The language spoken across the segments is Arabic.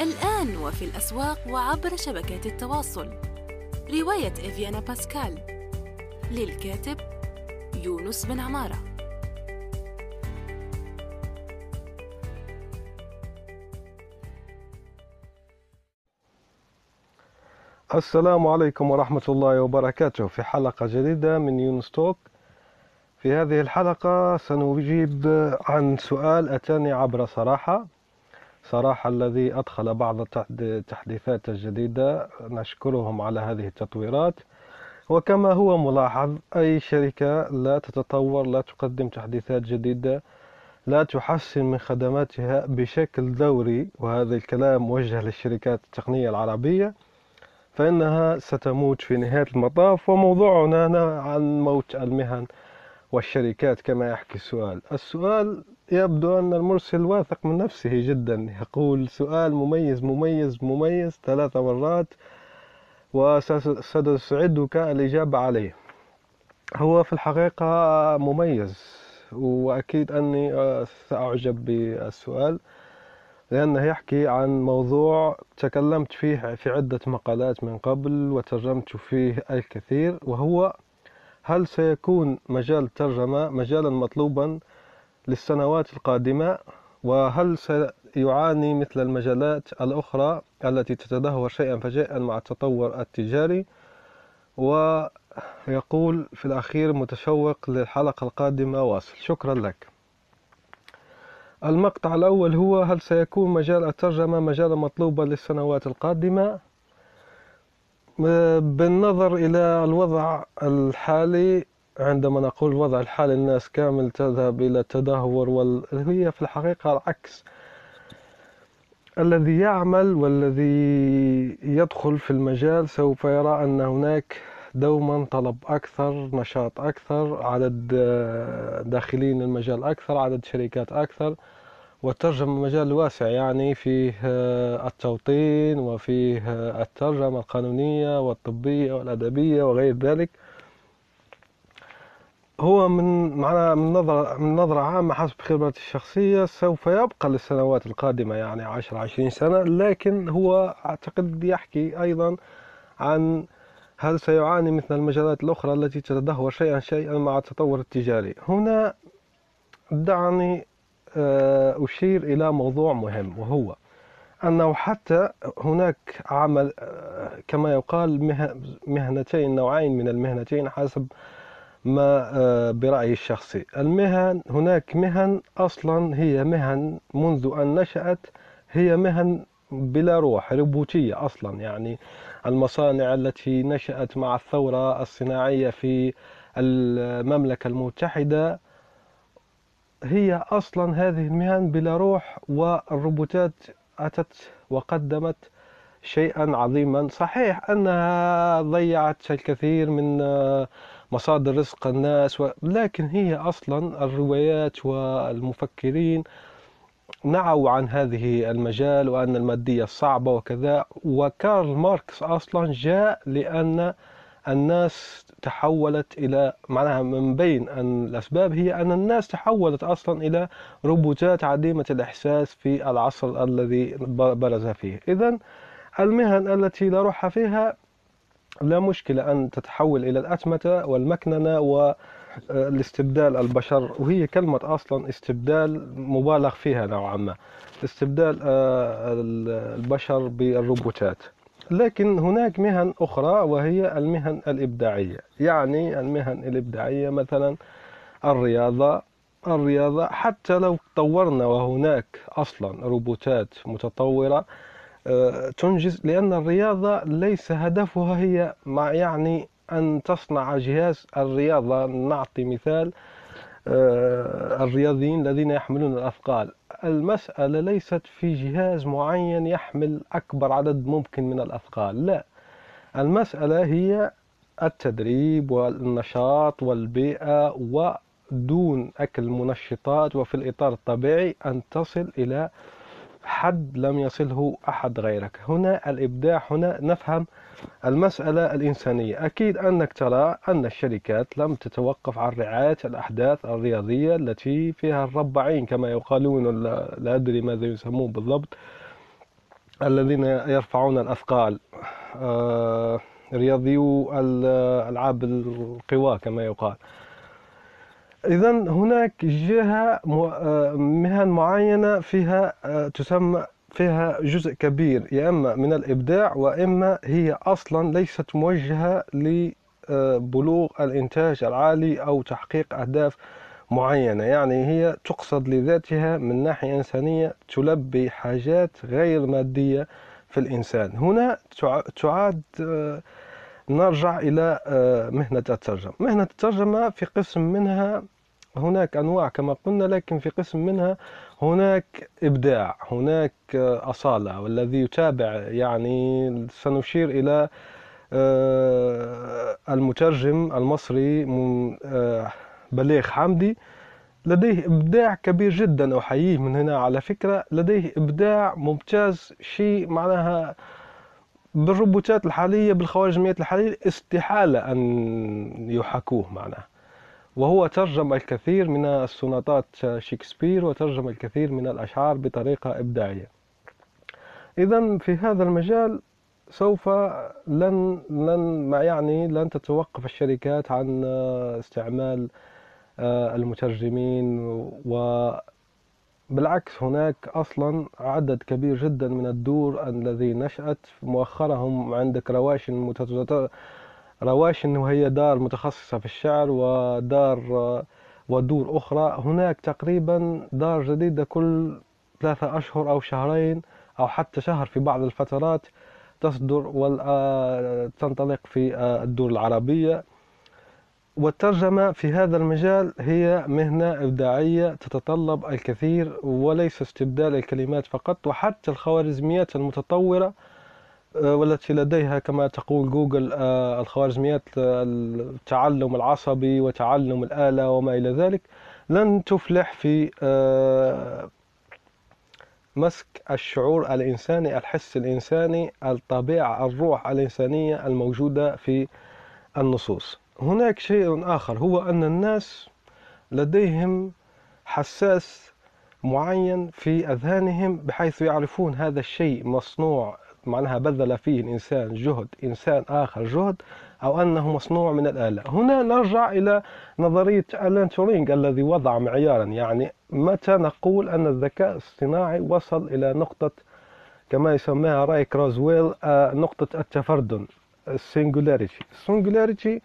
الآن وفي الأسواق وعبر شبكات التواصل. رواية إفيانا باسكال. للكاتب يونس بن عمارة. السلام عليكم ورحمة الله وبركاته. في حلقة جديدة من يونس توك. في هذه الحلقة سنجيب عن سؤال أتاني عبر صراحة. صراحة الذي أدخل بعض التحديثات الجديدة نشكرهم على هذه التطويرات. وكما هو ملاحظ أي شركة لا تتطور لا تقدم تحديثات جديدة لا تحسن من خدماتها بشكل دوري وهذا الكلام موجه للشركات التقنية العربية فإنها ستموت في نهاية المطاف وموضوعنا عن موت المهن. والشركات كما يحكي السؤال. السؤال يبدو أن المرسل واثق من نفسه جدا. يقول سؤال مميز مميز مميز ثلاث مرات وسأسعدك الإجابة عليه. هو في الحقيقة مميز وأكيد أني سأعجب بالسؤال لأنه يحكي عن موضوع تكلمت فيه في عدة مقالات من قبل وترجمت فيه الكثير وهو هل سيكون مجال الترجمة مجالا مطلوبا للسنوات القادمة؟ وهل سيعاني مثل المجالات الأخرى التي تتدهور شيئا فشيئا مع التطور التجاري؟ ويقول في الأخير متشوق للحلقة القادمة واصل. شكرا لك. المقطع الأول هو هل سيكون مجال الترجمة مجالا مطلوبا للسنوات القادمة؟ بالنظر إلى الوضع الحالي عندما نقول الوضع الحالي الناس كامل تذهب إلى التدهور وال... هي في الحقيقة العكس. الذي يعمل والذي يدخل في المجال سوف يرى أن هناك دوما طلب أكثر نشاط أكثر عدد داخلين المجال أكثر عدد شركات أكثر. والترجمة مجال واسع يعني فيه التوطين وفيه الترجمة القانونية والطبية والأدبية وغير ذلك. هو من معنا من نظرة من نظرة عامة حسب خبرتي الشخصية سوف يبقى للسنوات القادمة يعني عشر عشرين سنة لكن هو أعتقد يحكي أيضا عن هل سيعاني مثل المجالات الأخرى التي تتدهور شيئا شيئا مع التطور التجاري. هنا دعني أشير إلى موضوع مهم وهو أنه حتى هناك عمل كما يقال مهنتين نوعين من المهنتين حسب ما برأيي الشخصي. المهن هناك مهن أصلا هي مهن منذ أن نشأت هي مهن بلا روح روبوتية أصلا يعني المصانع التي نشأت مع الثورة الصناعية في المملكة المتحدة هي أصلا هذه المهن بلا روح والروبوتات أتت وقدمت شيئا عظيما. صحيح أنها ضيعت الكثير من مصادر رزق الناس لكن هي أصلا الروايات والمفكرين نعوا عن هذه المجال وأن المادية صعبة وكذا. وكارل ماركس أصلا جاء لأن الناس تحولت إلى معناها من بين أن الأسباب هي أن الناس تحولت أصلا إلى روبوتات عديمة الإحساس في العصر الذي برز فيه. إذا المهن التي لا روح فيها لا مشكلة أن تتحول إلى الأتمتة والمكننة والاستبدال البشر وهي كلمة أصلا استبدال مبالغ فيها نوعا ما. استبدال البشر بالروبوتات. لكن هناك مهن أخرى وهي المهن الإبداعية. يعني المهن الإبداعية مثلا الرياضة الرياضة حتى لو طورنا وهناك أصلا روبوتات متطورة تنجز لأن الرياضة ليس هدفها هي مع يعني أن تصنع جهاز الرياضة. نعطي مثال الرياضيين الذين يحملون الأثقال. المسألة ليست في جهاز معين يحمل أكبر عدد ممكن من الأثقال لا. المسألة هي التدريب والنشاط والبيئة ودون أكل منشطات وفي الإطار الطبيعي أن تصل إلى حد لم يصله أحد غيرك. هنا الإبداع هنا نفهم المسألة الإنسانية. أكيد أنك ترى أن الشركات لم تتوقف عن رعاية الأحداث الرياضية التي فيها الربعين كما يقالون لا أدري ماذا يسمون بالضبط الذين يرفعون الأثقال. آه، رياضيو ألعاب القوى كما يقال. إذا هناك جهة مهن معينة فيها تسمى فيها جزء كبير يا إما من الإبداع وإما هي أصلا ليست موجهة لبلوغ الإنتاج العالي أو تحقيق أهداف معينة. يعني هي تقصد لذاتها من ناحية إنسانية تلبي حاجات غير مادية في الإنسان. هنا تعاد نرجع إلى مهنة الترجمة. مهنة الترجمة في قسم منها هناك أنواع كما قلنا لكن في قسم منها هناك إبداع هناك أصالة والذي يتابع يعني سنشير إلى آه، المترجم المصري آه، بليغ حمدي. لديه إبداع كبير جدا أحييه من هنا على فكرة. لديه إبداع ممتاز شيء معناها بالروبوتات الحالية بالخوارزميات الحالية استحالة أن يحكوه معناها. وهو ترجم الكثير من السوناتات شكسبير وترجم الكثير من الأشعار بطريقة إبداعية. إذا في هذا المجال سوف لن لن ما يعني لن تتوقف الشركات عن استعمال آه، المترجمين وبالعكس هناك أصلا عدد كبير جدا من الدور الذي نشأت مؤخرا هم عندك رواشن رواشن وهي دار متخصصة في الشعر ودار ودور أخرى. هناك تقريبا دار جديدة كل ثلاثة أشهر أو شهرين أو حتى شهر في بعض الفترات تصدر وتنطلق في الدور العربية. والترجمة في هذا المجال هي مهنة إبداعية تتطلب الكثير وليس استبدال الكلمات فقط وحتى الخوارزميات المتطورة آه، والتي لديها كما تقول جوجل آه، الخوارزميات التعلم العصبي وتعلم الآلة وما إلى ذلك. لن تفلح في آه، مسك الشعور الإنساني الحس الإنساني الطبيعة الروح الإنسانية الموجودة في النصوص. هناك شيء آخر هو أن الناس لديهم حساس معين في أذهانهم بحيث يعرفون هذا الشيء مصنوع معناها بذل فيه الإنسان جهد إنسان آخر جهد أو أنه مصنوع من الآلة. هنا نرجع إلى نظرية ألان تورينغ الذي وضع معيارا. يعني متى نقول أن الذكاء الاصطناعي وصل إلى نقطة كما يسميها راي كورزويل آه، نقطة التفردن ال singularity ال singularity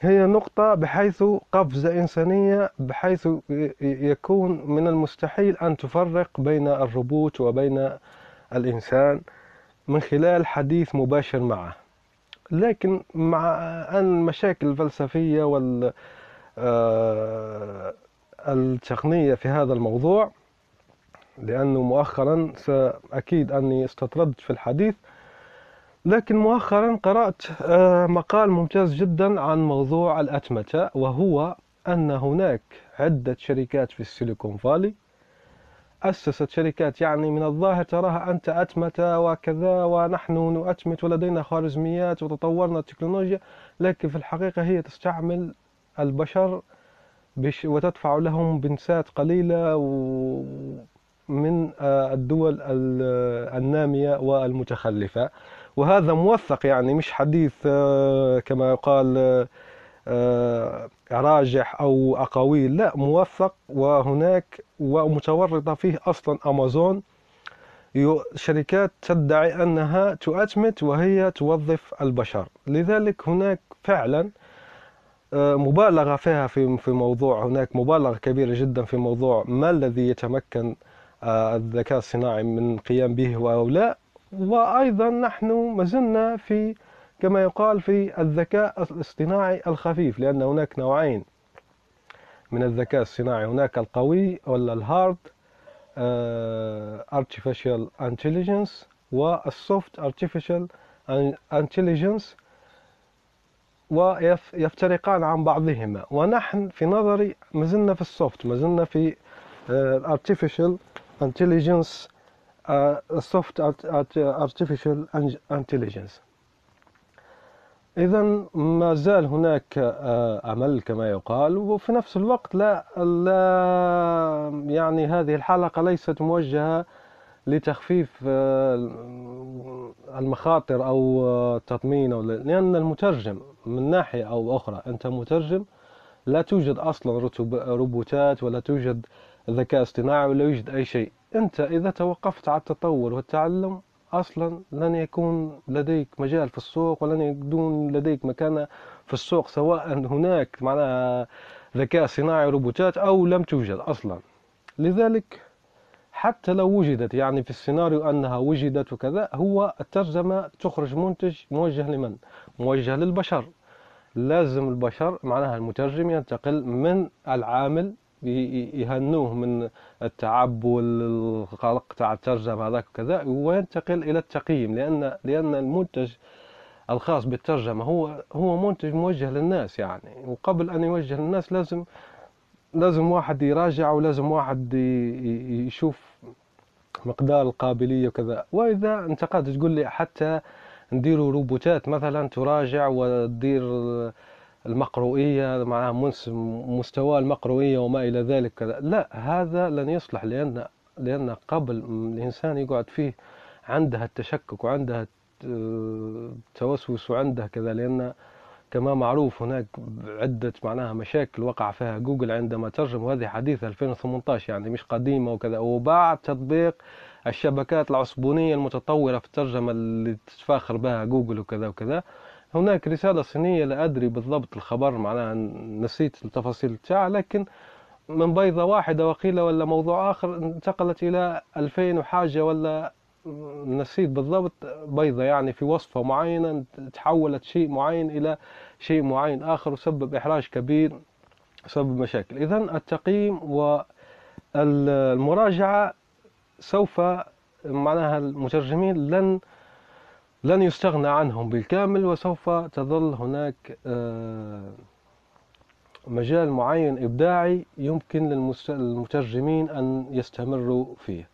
هي نقطة بحيث قفزة إنسانية بحيث يكون من المستحيل أن تفرق بين الروبوت وبين الإنسان من خلال حديث مباشر معه. لكن مع أن المشاكل الفلسفية وال آه، التقنية في هذا الموضوع لأنه مؤخرا أكيد أني استطردت في الحديث لكن مؤخرا قرأت آه، مقال ممتاز جدا عن موضوع الأتمتة وهو أن هناك عدة شركات في السيليكون فالي أسست شركات يعني من الظاهر تراها أنت أتمتة وكذا ونحن نؤتمت ولدينا خوارزميات وتطورنا التكنولوجيا لكن في الحقيقة هي تستعمل البشر وتدفع لهم بنسات قليلة من آه، الدول النامية والمتخلفة. وهذا موثق يعني مش حديث آه، كما يقال آه، راجح أو أقاويل لا موثق وهناك ومتورطة فيه أصلا أمازون. شركات تدعي أنها تؤتمت وهي توظف البشر. لذلك هناك فعلا آه، مبالغة فيها في في موضوع هناك مبالغة كبيرة جدا في موضوع ما الذي يتمكن الذكاء الصناعي من قيام به أو لا وأيضا نحن ما زلنا في كما يقال في الذكاء الاصطناعي الخفيف لأن هناك نوعين من الذكاء الصناعي هناك القوي ولا ال hard uh, artificial intelligence وال soft artificial intelligence ويفترقان عن بعضهما. ونحن في نظري ما زلنا في السوفت ما زلنا في uh, artificial intelligence uh, soft artificial intelligence. إذا ما زال هناك آه، أمل كما يقال وفي نفس الوقت لا, لا يعني هذه الحلقة ليست موجهة لتخفيف آه، المخاطر أو التطمين أو لأن المترجم من ناحية أو أخرى أنت مترجم لا توجد أصلا روبوتات ولا توجد ذكاء اصطناعي ولا يوجد أي شيء. أنت إذا توقفت على التطور والتعلم أصلا لن يكون لديك مجال في السوق ولن يكون لديك مكانة في السوق سواء هناك معناها ذكاء صناعي روبوتات أو لم توجد أصلا لذلك حتى لو وجدت يعني في السيناريو أنها وجدت وكذا هو الترجمة تخرج منتج موجه لمن؟ موجه للبشر لازم البشر معناها المترجم ينتقل من العامل يهنوه من التعب والقلق تاع الترجمة هذاك وكذا وينتقل إلى التقييم لأن لأن المنتج الخاص بالترجمة هو هو منتج موجه للناس يعني. وقبل أن يوجه للناس لازم لازم واحد يراجع ولازم واحد يشوف مقدار القابلية وكذا. وإذا انتقدت تقول لي حتى نديروا روبوتات مثلا تراجع وتدير المقروئية منس- مستوى المقروئية وما إلى ذلك. كذا لا هذا لن يصلح لأن لأن قبل الإنسان يقعد فيه عندها التشكك وعندها التوسوس وعندها كذا لأن كما معروف هناك عدة معناها مشاكل وقع فيها جوجل عندما ترجم وهذه حديثة 2018 يعني مش قديمة وكذا. وبعد تطبيق الشبكات العصبونية المتطورة في الترجمة اللي تتفاخر بها جوجل وكذا وكذا. هناك رسالة صينية لا أدري بالضبط الخبر معناها نسيت التفاصيل تاعها لكن من بيضة واحدة وقيل ولا موضوع آخر انتقلت إلى 2000 وحاجة ولا نسيت بالضبط بيضة يعني في وصفة معينة تحولت شيء معين إلى شيء معين آخر وسبب إحراج كبير سبب مشاكل. إذا التقييم والمراجعة سوف معناها المترجمين لن لن يستغنى عنهم بالكامل وسوف تظل هناك آه، مجال معين إبداعي يمكن للمترجمين أن يستمروا فيه.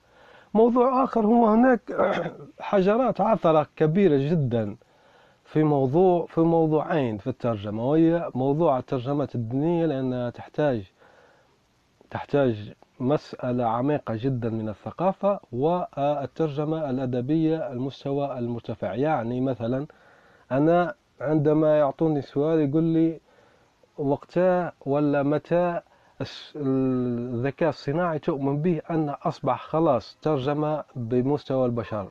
موضوع آخر هو هناك حجرات عثرة كبيرة جدا في موضوع في موضوعين في الترجمة وهي موضوع الترجمات الدينية لأنها تحتاج تحتاج مسألة عميقة جدا من الثقافة والترجمة الأدبية المستوى المرتفع. يعني مثلا أنا عندما يعطوني سؤال يقول لي وقتها ولا متى الذكاء الصناعي تؤمن به أن أصبح خلاص ترجمة بمستوى البشر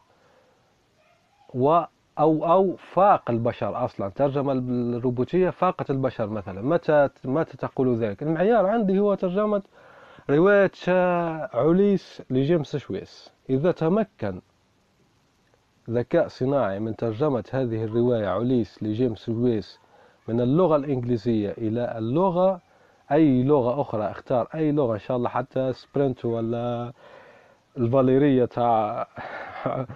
و أو أو فاق البشر أصلا. ترجمة الروبوتية فاقت البشر مثلا. متى متى تقول ذلك؟ المعيار عندي هو ترجمة رواية عليس لجيمس شويس. إذا تمكن ذكاء صناعي من ترجمة هذه الرواية عليس لجيمس شويس من اللغة الإنجليزية إلى اللغة أي لغة أخرى اختار أي لغة إن شاء الله حتى سبرنت ولا الفاليرية تاع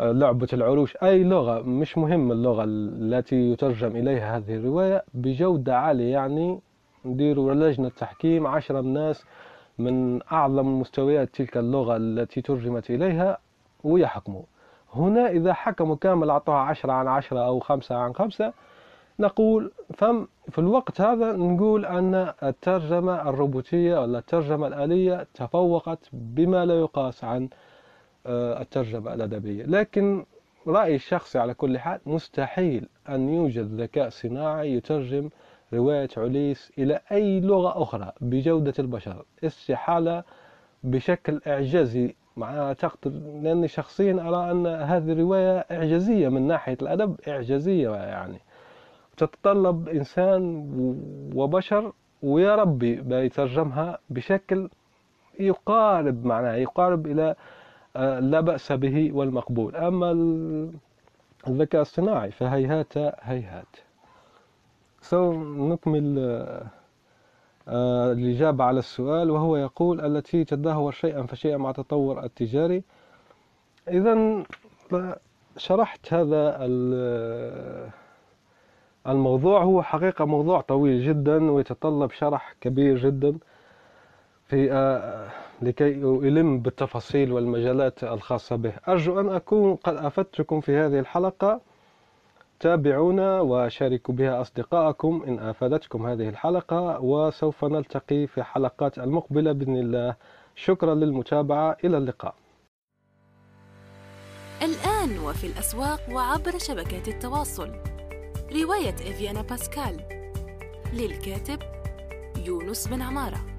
لعبة العروش أي لغة مش مهم اللغة التي يترجم إليها هذه الرواية بجودة عالية يعني نديروا لجنة تحكيم عشرة ناس من أعظم مستويات تلك اللغة التي ترجمت إليها ويحكموا هنا إذا حكموا كامل أعطوها عشرة عن عشرة أو خمسة عن خمسة نقول فم في الوقت هذا نقول أن الترجمة الروبوتية ولا الترجمة الآلية تفوقت بما لا يقاس عن آه، الترجمة الأدبية. لكن رأيي الشخصي على كل حال مستحيل أن يوجد ذكاء صناعي يترجم رواية عليس إلى أي لغة أخرى بجودة البشر استحالة بشكل إعجازي. معناها تقدر لأني شخصيا أرى أن هذه الرواية إعجازية من ناحية الأدب إعجازية يعني. تتطلب إنسان وبشر ويا ربي بيترجمها بشكل يقارب معناها يقارب إلى آه، لا بأس به والمقبول. أما ال- الذكاء الصناعي فهيهات هيهات. سو نكمل آه، آه، الإجابة على السؤال وهو يقول التي تدهور شيئا فشيئا مع التطور التجاري. إذا شرحت هذا ال- الموضوع. هو حقيقة موضوع طويل جدا ويتطلب شرح كبير جدا في آه، لكي ألم بالتفاصيل والمجالات الخاصة به. أرجو أن أكون قد أفدتكم في هذه الحلقة. تابعونا وشاركوا بها أصدقائكم إن أفادتكم هذه الحلقة وسوف نلتقي في حلقات المقبلة بإذن الله. شكرا للمتابعة إلى اللقاء. الآن وفي الأسواق وعبر شبكات التواصل. رواية إفيانا باسكال. للكاتب يونس بن عمارة.